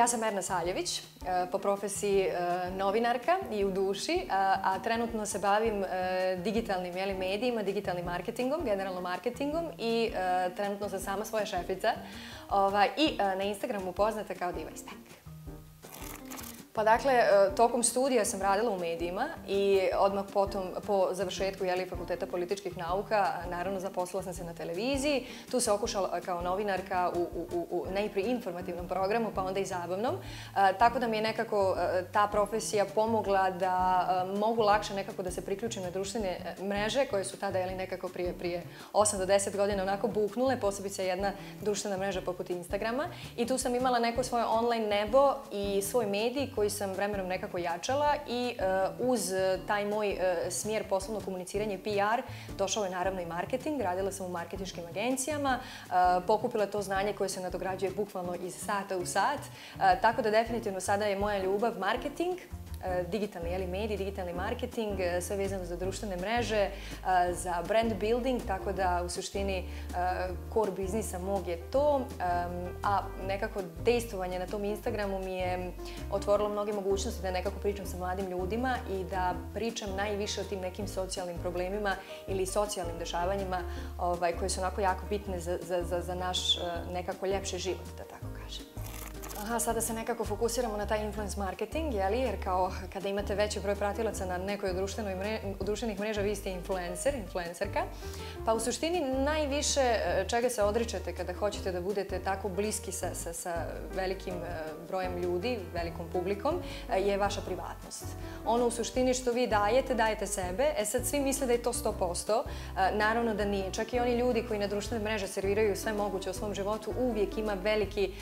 Ja sam Erna Saljević, e, po profesiji e, novinarka i u duši, a trenutno se bavim e, digitalnim jeli, medijima, digitalnim marketingom, generalno marketingom i trenutno sam sama svoja šefica ovaj, i na Instagramu poznata kao Diva iz Tech. Pa dakle, e, tokom studija sam radila u medijima i odmah potom, po završetku jeli, Fakulteta političkih nauka, naravno zaposlila sam se na televiziji. Tu se okušala e, kao novinarka u, u, u, u najprije informativnom programu, pa onda i zabavnom. E, tako da mi je nekako e, ta profesija pomogla da e, mogu lakše nekako da se priključim na društvene mreže koje su tada jeli, nekako prije, prije 8 do 10 godina onako buknule, posebice jedna društvena mreža poput Instagrama. I tu sam imala neko svoje online nebo i svoj medij koji koji sam vremenom nekako jačala i e, uz e, taj moj e, smjer poslovno komuniciranje PR došao je naravno i marketing. Radila sam u marketičkim agencijama, pokupila to znanje koje se nadograđuje bukvalno iz sata u sat. Tako da definitivno sada je moja ljubav marketing Eh, digitalni jeli, medij, digitalni marketing, eh, sve vezano za društvene mreže, eh, za brand building, tako da u suštini core biznisa mog je to, a nekako dejstvovanje na tom Instagramu mi je otvorilo mnoge mogućnosti da nekako pričam sa mladim ljudima i da pričam najviše o tim nekim socijalnim problemima ili socijalnim dešavanjima ovaj, koje su onako jako bitne za, za, za, za naš nekako ljepši život, da tako. Aha, sada se nekako fokusiramo na taj influence marketing, jeli? Jer kao kada imate veći broj pratilaca na nekoj od društvenih mreža, vi ste influencer, influencerka. Pa u suštini najviše e, čega se odričete kada hoćete da budete tako bliski sa, sa, sa velikim e, brojem ljudi, velikom publikom, e, je vaša privatnost. Ono u suštini što vi dajete, dajete sebe. E sad svi misle da je to 100%. Naravno da nije. Čak i oni ljudi koji na društvene mreže serviraju sve moguće u svom životu, uvijek ima veliki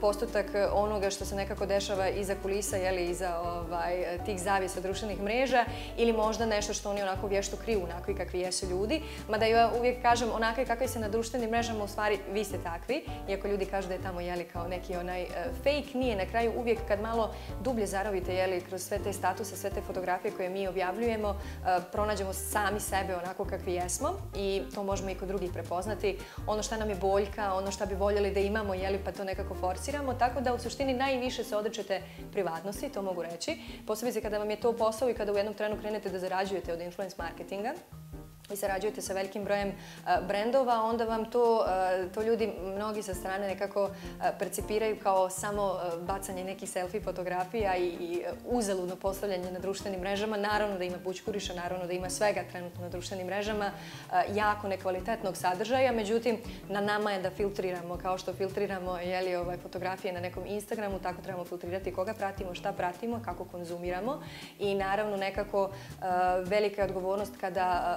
postotak onoga što se nekako dešava iza kulisa, jeli, iza ovaj, tih zavisa društvenih mreža ili možda nešto što oni onako vješto kriju, onako i kakvi jesu ljudi. Mada ja uvijek kažem, onako i kakvi se na društvenim mrežama, u stvari, vi ste takvi. Iako ljudi kažu da je tamo, jeli, kao neki onaj e, fake, nije na kraju uvijek kad malo dublje zarovite, jeli, kroz sve te statuse, sve te fotografije koje mi objavljujemo, e, pronađemo sami sebe onako kakvi jesmo i to možemo i kod drugih prepoznati. Ono što nam je boljka, ono što bi voljeli da imamo, jeli, pa to nekako forciramo. Tako da u suštini najviše se odrečete privatnosti, to mogu reći. Posebice kada vam je to posao i kada u jednom trenu krenete da zarađujete od influence marketinga vi sarađujete sa velikim brojem e, brendova, onda vam to, e, to ljudi mnogi sa strane nekako e, percipiraju kao samo bacanje nekih selfie fotografija i, i uzaludno postavljanje na društvenim mrežama. Naravno da ima bućkuriša, naravno da ima svega trenutno na društvenim mrežama, jako nekvalitetnog sadržaja, međutim na nama je da filtriramo kao što filtriramo jeli, ovaj, fotografije na nekom Instagramu, tako trebamo filtrirati koga pratimo, šta pratimo, kako konzumiramo i naravno nekako velika je odgovornost kada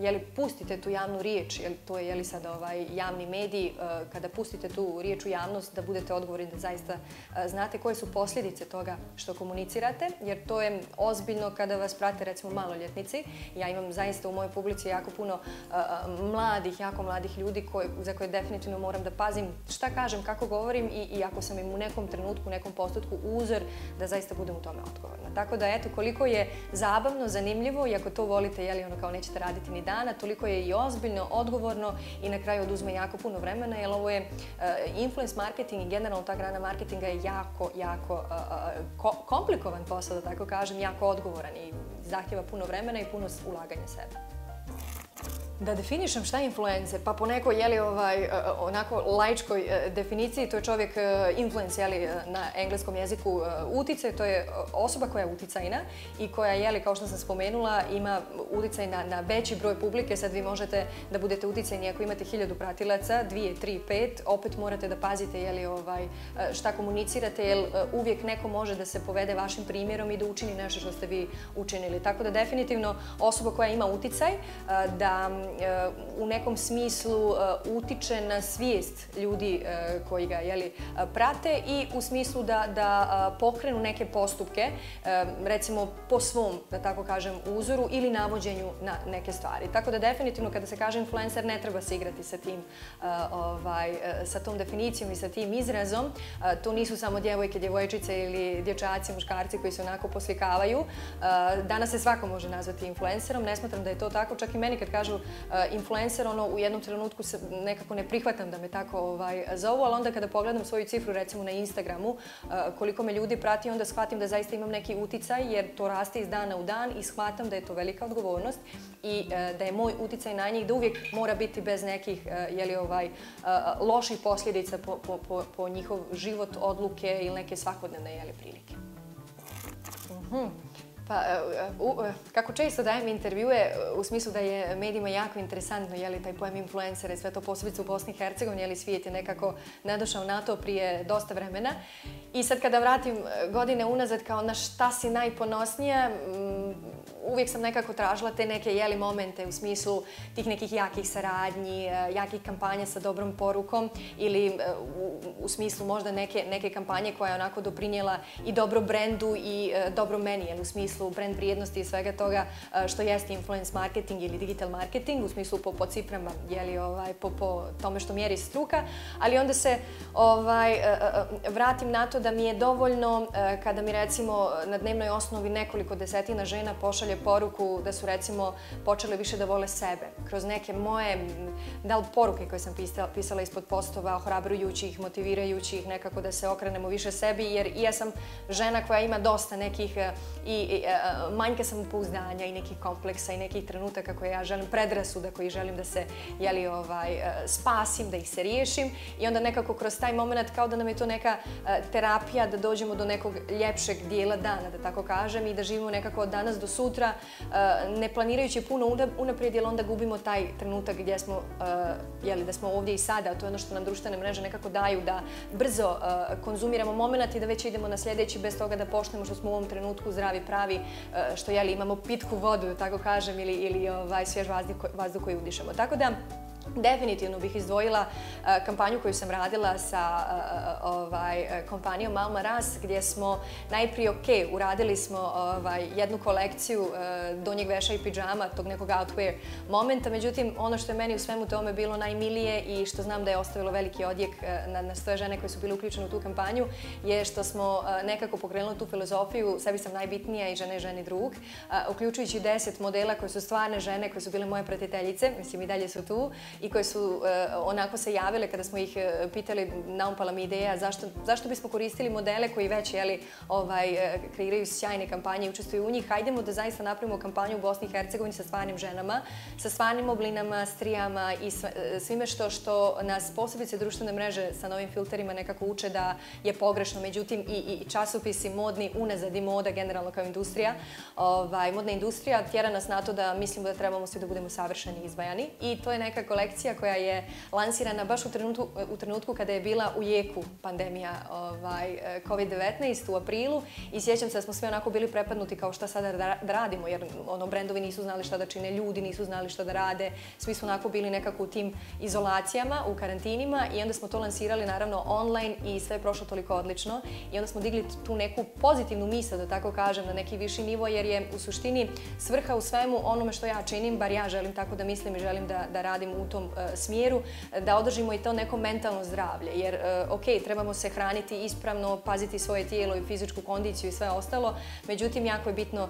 jeli, pustite tu javnu riječ, jeli, to je jeli, sad ovaj, javni mediji, uh, kada pustite tu riječ u javnost, da budete odgovorni, da zaista uh, znate koje su posljedice toga što komunicirate, jer to je ozbiljno kada vas prate, recimo, maloljetnici. Ja imam zaista u mojoj publici jako puno uh, mladih, jako mladih ljudi koje, za koje definitivno moram da pazim šta kažem, kako govorim i, i ako sam im u nekom trenutku, u nekom postotku uzor, da zaista budem u tome odgovorna. Tako da, eto, koliko je zabavno, zanimljivo i ako to volite, jeli, ono, kao nećete raditi ni dana, toliko je i ozbiljno, odgovorno i na kraju oduzme jako puno vremena, jer ovo je e, influence marketing i generalno ta grana marketinga je jako, jako e, e, komplikovan posao, da tako kažem, jako odgovoran i zahtjeva puno vremena i puno ulaganja sebe. Da definišem šta je influencer, pa po nekoj jeli, ovaj, e, e, onako lajčkoj e, definiciji, to je čovjek influence jeli, na engleskom jeziku utice, to je osoba koja je uticajna i koja, jeli, kao što sam spomenula, ima uticaj na, na veći broj publike. Sad vi možete da budete uticajni ako imate hiljadu pratilaca, dvije, tri, pet, opet morate da pazite jeli, ovaj, šta komunicirate, jer uvijek neko može da se povede vašim primjerom i da učini nešto što ste vi učinili. Tako da definitivno osoba koja ima uticaj, da u nekom smislu e, utiče na svijest ljudi e, koji ga prate i u smislu da e, pokrenu neke postupke, recimo po svom, da tako kažem, uzoru ili navođenju na neke stvari. Tako da definitivno kada se kaže influencer ne treba se igrati sa tim ovaj, sa tom definicijom i sa tim izrazom. To nisu samo djevojke, djevojčice ili dječaci, muškarci koji se onako poslikavaju. Danas se svako može nazvati influencerom. Ne smatram da je to tako. Čak i meni kad kažu Eh, influencer, ono, u jednom trenutku se nekako ne prihvatam da me tako ovaj, zovu, ali onda kada pogledam svoju cifru, recimo na Instagramu, eh, koliko me ljudi prati, onda shvatim da zaista imam neki uticaj, jer to raste iz dana u dan i shvatam da je to velika odgovornost i eh, da je moj uticaj na njih, da uvijek mora biti bez nekih, jeli, ovaj, loših posljedica po, po, po, po njihov život, odluke ili neke svakodnevne, jeli, prilike. Mhm. Uh -huh. Pa, e, u, u, kako često dajem intervjue, e, u smislu da je medijima jako interesantno, je li taj pojem influencera i sve to posebice u Bosni i Hercegovini, je li svijet je nekako nadošao na to prije dosta vremena, I sad kada vratim e, godine unazad kao na šta si najponosnija, uvijek sam nekako tražila te neke jeli momente u smislu tih nekih jakih saradnji, e, jakih kampanja sa dobrom porukom ili e, u, u smislu možda neke, neke kampanje koja je onako doprinijela i dobro brendu i dobro meni, jel, u smislu brend vrijednosti i svega toga što jeste influence marketing ili digital marketing, u smislu po, po ciframa, jeli, ovaj, po, po tome što mjeri struka, ali onda se ovaj, vratim na to često da mi je dovoljno e, kada mi recimo na dnevnoj osnovi nekoliko desetina žena pošalje poruku da su recimo počele više da vole sebe. Kroz neke moje poruke koje sam pisala ispod postova, ohrabrujući ih, motivirajući ih, nekako da se okrenemo više sebi, jer i ja sam žena koja ima dosta nekih e, i e, manjke samopouzdanja i nekih kompleksa i nekih trenutaka koje ja želim, predrasuda koji želim da se ovaj, spasim, da ih se riješim i onda nekako kroz taj moment kao da nam je to neka terapija terapija da dođemo do nekog ljepšeg dijela dana, da tako kažem, i da živimo nekako od danas do sutra, eh, ne planirajući puno unaprijed, jer onda gubimo taj trenutak gdje smo, eh, jeli, da smo ovdje i sada, to je ono što nam društvene mreže nekako daju, da brzo eh, konzumiramo moment i da već idemo na sljedeći, bez toga da poštemo što smo u ovom trenutku zdravi, pravi, što, jeli, imamo pitku vodu, da tako kažem, ili, ili ovaj, svjež vazduh koji udišemo. Tako da, Definitivno bih izdvojila e, kampanju koju sam radila sa e, e, ovaj, kompanijom Malma Ras, gdje smo najprije ok, uradili smo ovaj, jednu kolekciju donjeg veša i pijama, tog nekog outwear momenta. Međutim, ono što je meni u svemu tome bilo najmilije i što znam da je ostavilo veliki odjek na sve žene koje su bile uključene u tu kampanju, je što smo nekako pokrenuli tu filozofiju sebi sam najbitnija i žene i ženi drug, uključujući deset modela koje su stvarne žene koje su bile moje pratiteljice, mislim i dalje su tu, i koje su e, onako se javile kada smo ih e, pitali, naumpala mi ideja, zašto, zašto bismo koristili modele koji već jeli, ovaj, e, kreiraju sjajne kampanje i učestvuju u njih. Hajdemo da zaista napravimo kampanju u Bosni i Hercegovini sa stvarnim ženama, sa stvarnim oblinama, strijama i svime što što nas posebice društvene mreže sa novim filterima nekako uče da je pogrešno. Međutim, i, i časopisi modni unazad i moda generalno kao industrija. Ovaj, modna industrija tjera nas na to da mislimo da trebamo svi da budemo savršeni i izbajani. I to je nekako kolekcija koja je lansirana baš u trenutku, u trenutku kada je bila u jeku pandemija ovaj, COVID-19 u aprilu i sjećam se da smo sve onako bili prepadnuti kao šta sada da radimo jer ono, brendovi nisu znali šta da čine, ljudi nisu znali šta da rade, svi su onako bili nekako u tim izolacijama, u karantinima i onda smo to lansirali naravno online i sve je prošlo toliko odlično i onda smo digli tu neku pozitivnu misl, da tako kažem, na neki viši nivo jer je u suštini svrha u svemu onome što ja činim, bar ja želim tako da mislim i želim da, da radim u to tom e, smjeru, e, da održimo i to neko mentalno zdravlje. Jer, e, ok, trebamo se hraniti ispravno, paziti svoje tijelo i fizičku kondiciju i sve ostalo, međutim, jako je bitno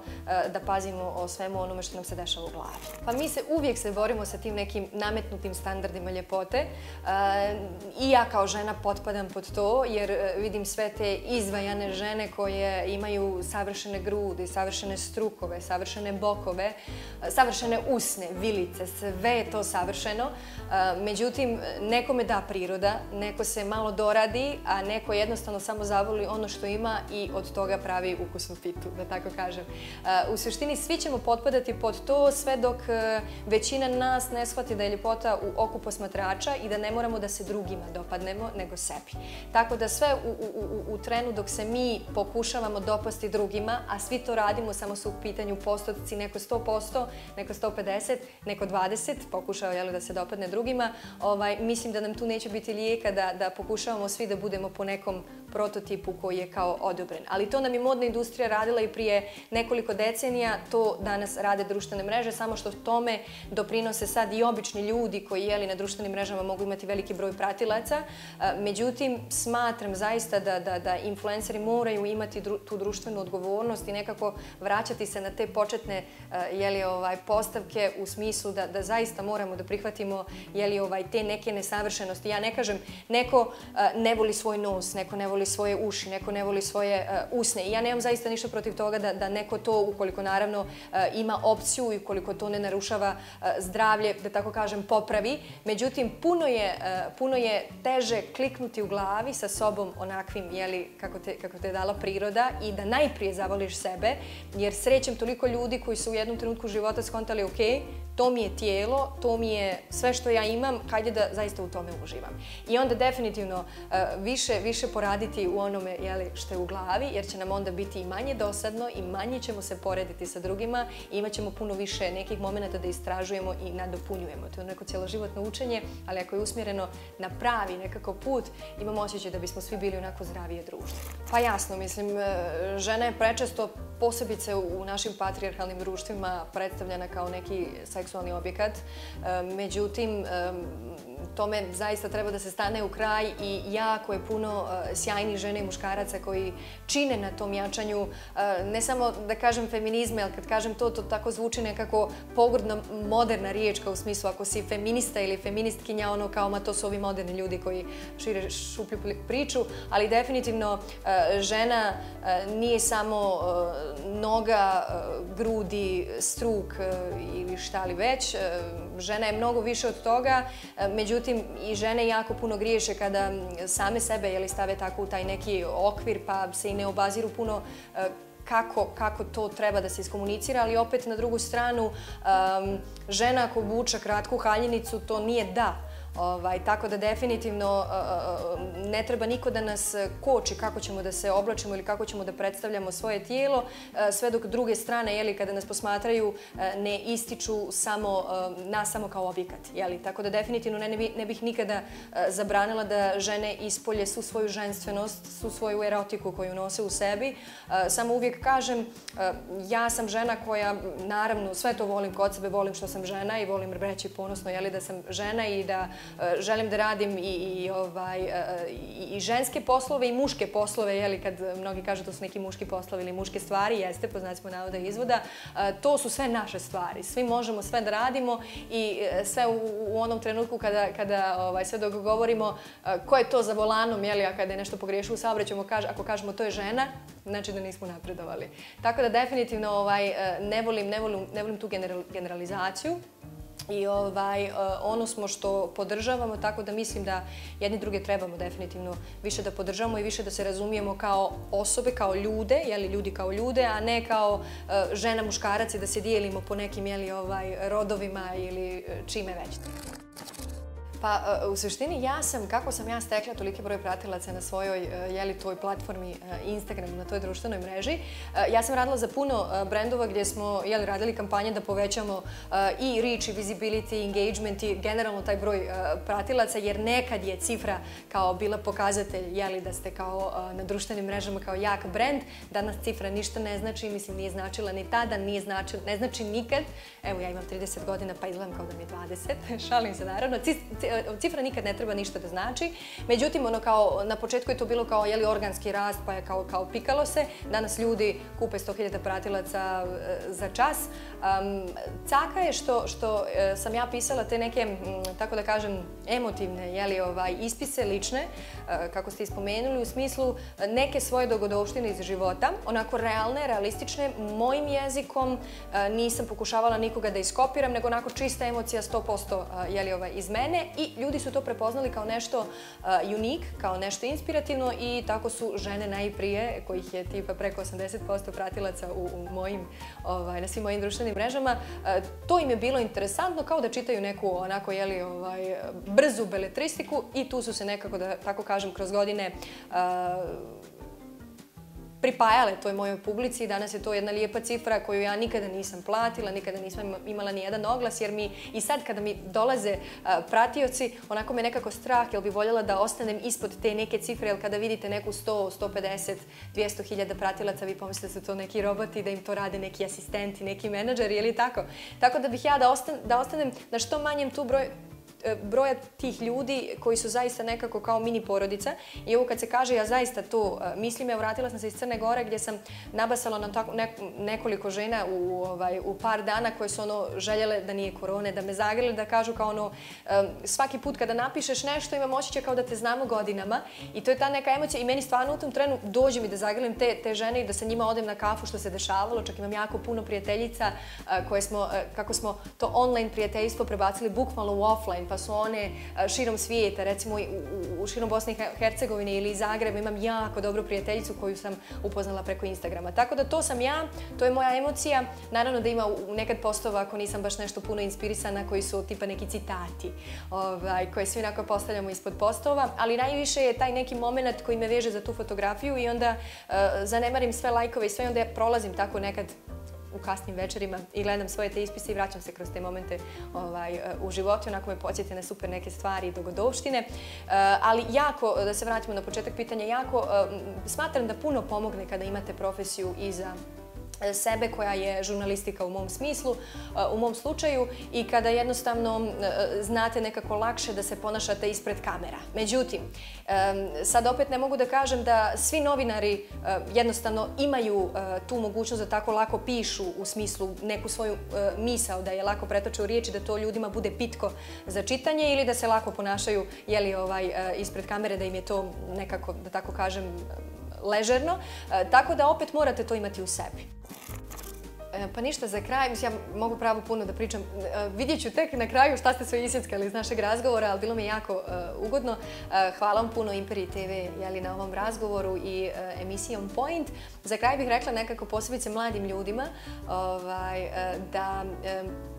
da pazimo o svemu onome što nam se dešava u glavi. Pa mi se uvijek se borimo sa tim nekim nametnutim standardima ljepote. I ja kao žena potpadam pod to, jer vidim sve te izvajane žene koje imaju savršene grudi, savršene strukove, savršene bokove, savršene usne, vilice, sve je to savršeno. Međutim, nekome da priroda, neko se malo doradi, a neko jednostavno samo zavoli ono što ima i od toga pravi ukusnu pitu, da tako kažem. U suštini, svi ćemo potpadati pod to sve dok e, većina nas ne shvati da je ljepota u oku posmatrača i da ne moramo da se drugima dopadnemo, nego sebi. Tako da sve u, u, u, u trenu dok se mi pokušavamo dopasti drugima, a svi to radimo, samo su u pitanju postotci, neko 100%, neko 150, neko 20, pokušao je da se dopadne drugima. Ovaj, mislim da nam tu neće biti lijeka da, da pokušavamo svi da budemo po nekom prototipu koji je kao odobren. Ali to nam je modna industrija radila i prije nekoliko decenija, to danas rade društvene mreže, samo što tome doprinose sad i obični ljudi koji jeli na društvenim mrežama mogu imati veliki broj pratilaca. E, međutim, smatram zaista da, da, da influenceri moraju imati dru, tu društvenu odgovornost i nekako vraćati se na te početne e, jeli, ovaj, postavke u smislu da, da zaista moramo da prihvatimo vidimo je li ovaj te neke nesavršenosti. Ja ne kažem neko e, ne voli svoj nos, neko ne voli svoje uši, neko ne voli svoje e, usne. Ja nemam zaista ništa protiv toga da da neko to ukoliko naravno e, ima opciju i ukoliko to ne narušava zdravlje, da tako kažem, popravi. Međutim puno je puno je teže kliknuti u glavi sa sobom onakvim je li kako te kako te je dala priroda i da najprije zavoliš sebe jer srećem toliko ljudi koji su u jednom trenutku života skontali ok, to mi je tijelo, to mi je sve što ja imam, hajde da zaista u tome uživam. I onda definitivno e, više, više poraditi u onome jeli, što je u glavi, jer će nam onda biti i manje dosadno i manje ćemo se porediti sa drugima i imat ćemo puno više nekih momenta da istražujemo i nadopunjujemo. To je neko cjeloživotno učenje, ali ako je usmjereno na pravi nekako put, imamo osjećaj da bismo svi bili onako zdravije društvo. Pa jasno, mislim, e, žena je prečesto, posebice u našim patriarhalnim društvima, predstavljena kao neki seks seksualni objekat. Međutim, tome zaista treba da se stane u kraj i jako je puno e, sjajni žene i muškaraca koji čine na tom jačanju, e, ne samo da kažem feminizme, ali kad kažem to, to tako zvuči nekako pogrodna moderna riječka u smislu ako si feminista ili feministkinja, ono kao ma to su ovi moderni ljudi koji šire šuplju priču, ali definitivno e, žena nije samo noga, grudi, struk ili šta li već, žena je mnogo više od toga, e, međutim i žene jako puno griješe kada same sebe jeli, stave tako u taj neki okvir pa se i ne obaziru puno e, kako, kako to treba da se iskomunicira, ali opet na drugu stranu, e, žena ako obuča kratku haljinicu, to nije da, Ovaj, tako da definitivno e, e, e, ne treba niko da nas koči kako ćemo da se oblačimo ili kako ćemo da predstavljamo svoje tijelo, sve dok druge strane, jeli, kada nas posmatraju, ne ističu samo, nas samo kao objekat. Jeli? Tako da definitivno ne, ne, bih, ne bih nikada zabranila da žene ispolje su svoju ženstvenost, su svoju erotiku koju nose u sebi. Samo uvijek kažem, ja sam žena koja, naravno, sve to volim kod sebe, volim što sam žena i volim reći ponosno jeli, da sam žena i da Uh, E, želim da radim ovaj, e, i ženske poslove i muške poslove, kad mnogi kažu da su neki muški poslovi ili muške stvari, jeste, poznaćemo navoda i izvoda, e, to su sve naše stvari. Svi možemo sve da radimo i sve u onom trenutku kada ovaj, sve dok govorimo ko je to za volanom, a kada je nešto pogriješio u saobraćaju, ako kažemo to je žena, znači da nismo napredovali. Tako da definitivno ovaj, ne volim tu generalizaciju, I ovaj, e, ono smo što podržavamo, tako da mislim da jedni druge trebamo definitivno više da podržavamo i više da se razumijemo kao osobe, kao ljude, jeli ljudi kao ljude, a ne kao e, žena, muškarac i da se dijelimo po nekim jeli, ovaj, rodovima ili e, čime već. Thank you. Pa, e, u suštini, ja sam, kako sam ja stekla tolike broje pratilaca na svojoj, e, jeli, toj platformi e, Instagramu, na toj društvenoj mreži, ja sam radila za puno brendova gdje smo, jeli, radili kampanje da povećamo i reach, i visibility, i engagement, i generalno taj broj pratilaca, jer nekad je cifra kao bila pokazatelj, jeli, da ste kao na društvenim mrežama kao jak brend, danas cifra ništa ne znači, mislim, nije značila ni tada, nije značila, ne znači nikad. Evo, ja imam 30 godina, pa izgledam kao da mi je 20, šalim se, naravno, E, cifra nikad ne treba ništa da znači. Međutim, ono kao, na početku je to bilo kao jeli, organski rast, pa je kao, kao pikalo se. Danas ljudi kupe 100.000 pratilaca e, za čas. Um, caka je što, što e, sam ja pisala te neke, m, tako da kažem, emotivne jeli, ovaj, ispise lične, kako ste ispomenuli, u smislu neke svoje dogodovštine iz života, onako realne, realistične, mojim jezikom nisam pokušavala nikoga da iskopiram, nego onako čista emocija 100% jeli, ovaj, iz mene i ljudi su to prepoznali kao nešto eh, unik, kao nešto inspirativno i tako su žene najprije, kojih je tipa preko 80% pratilaca u mojim, ovaj, na svim mojim društvenim mrežama, eh, to im je bilo interesantno kao da čitaju neku onako, jeli, ovaj, brzu beletristiku i tu su se nekako, da tako kažem, kroz godine uh, pripajale toj mojoj publici. Danas je to jedna lijepa cifra koju ja nikada nisam platila, nikada nisam imala ni jedan oglas, jer mi i sad kada mi dolaze pratioci, onako me nekako strah, jer bi voljela da ostanem ispod te neke cifre, jer kada vidite neku 100, 150, 200 hiljada pratilaca, vi pomislite da su to neki roboti, da im to rade neki asistenti, neki menadžeri ili tako. Tako da bih ja da ostanem na što manjem tu broj, E, broja tih ljudi koji su zaista nekako kao mini porodica. I ovo kad se kaže, ja zaista to e, mislim, ja vratila sam se iz Crne Gore gdje sam nabasala na tako nekoliko žena u, ovaj, u par dana koje su ono željele da nije korone, da me zagrele, da kažu kao ono e, svaki put kada napišeš nešto imam osjećaj kao da te znamo godinama i to je ta neka emocija i meni stvarno u tom trenu dođe mi da zagrelim te, te žene i da sa njima odem na kafu što se dešavalo, čak imam jako puno prijateljica koje smo, kako smo to online prijateljstvo prebacili bukvalno u offline pa su one e, širom svijeta, recimo u širom Bosne i Hercegovine ili Zagreb, imam jako dobru prijateljicu koju sam upoznala preko Instagrama. Tako da to sam ja, to je moja emocija. Naravno da ima nekad postova ako nisam baš nešto puno inspirisana koji su tipa neki citati ovaj, koje svi onako postavljamo ispod postova, ali najviše je taj neki moment koji me veže za tu fotografiju i onda uh, zanemarim sve lajkove i sve onda ja prolazim tako nekad u kasnim večerima i gledam svoje te ispise i vraćam se kroz te momente ovaj, e, u životu, onako me podsjeti na super neke stvari i dogodovštine. E, ali jako, da se vratimo na početak pitanja, jako e, smatram da puno pomogne kada imate profesiju i za sebe koja je žurnalistika u mom smislu, uh, u mom slučaju i kada jednostavno uh, znate nekako lakše da se ponašate ispred kamera. Međutim, um, sad opet ne mogu da kažem da svi novinari uh, jednostavno imaju tu mogućnost da tako lako pišu u smislu neku svoju misao, da je lako pretoče u riječi, da to ljudima bude pitko za čitanje ili da se lako ponašaju jeli, ovaj, ispred kamere, da im je to nekako, da tako kažem, ležerno, e, tako da opet morate to imati u sebi. E, pa ništa za kraj, mislim, ja mogu pravo puno da pričam. E, vidjet ću tek na kraju šta ste sve isjeckali iz našeg razgovora, ali bilo mi je jako ugodno. Hvala vam puno Imperi TV jeli, na ovom razgovoru i emisiji On Point. Za kraj bih rekla nekako posebice mladim ljudima ovaj, da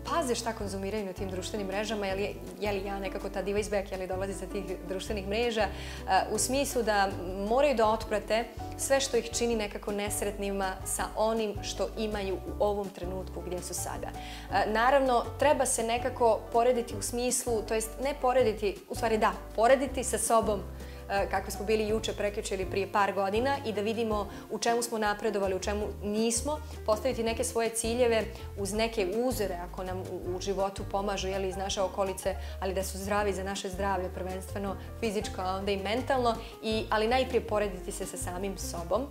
paze šta konzumiraju na tim društvenim mrežama, jer je li ja nekako ta diva izbek, je li dolazi sa tih društvenih mreža, uh, u smislu da moraju da otprate sve što ih čini nekako nesretnima sa onim što imaju u ovom trenutku gdje su sada. Uh, naravno, treba se nekako porediti u smislu, to jest ne porediti, u stvari da, porediti sa sobom uh, E, kakvi smo bili juče preključili prije par godina i da vidimo u čemu smo napredovali, u čemu nismo, postaviti neke svoje ciljeve uz neke uzore ako nam u životu pomažu jeli, iz naše okolice, ali da su zdravi za naše zdravlje, prvenstveno fizičko, a onda i mentalno, i, ali najprije porediti se sa samim sobom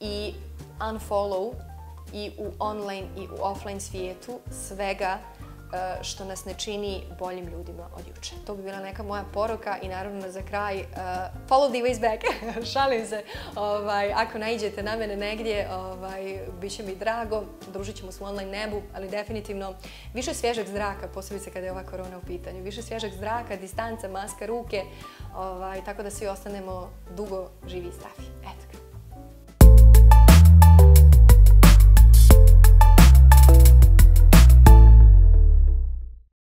i unfollow i u online i u offline svijetu svega E, što nas ne čini boljim ljudima od juče. To bi bila neka moja poruka i naravno za kraj uh, follow diva is back, šalim se. Ovaj, ako najđete na mene negdje, ovaj, bit će mi drago, družit ćemo se u online nebu, ali definitivno više svježeg zraka, posebice kada je ova korona u pitanju, više svježeg zraka, distanca, maska, ruke, ovaj, tako da svi ostanemo dugo živi i stavi. Eto ga.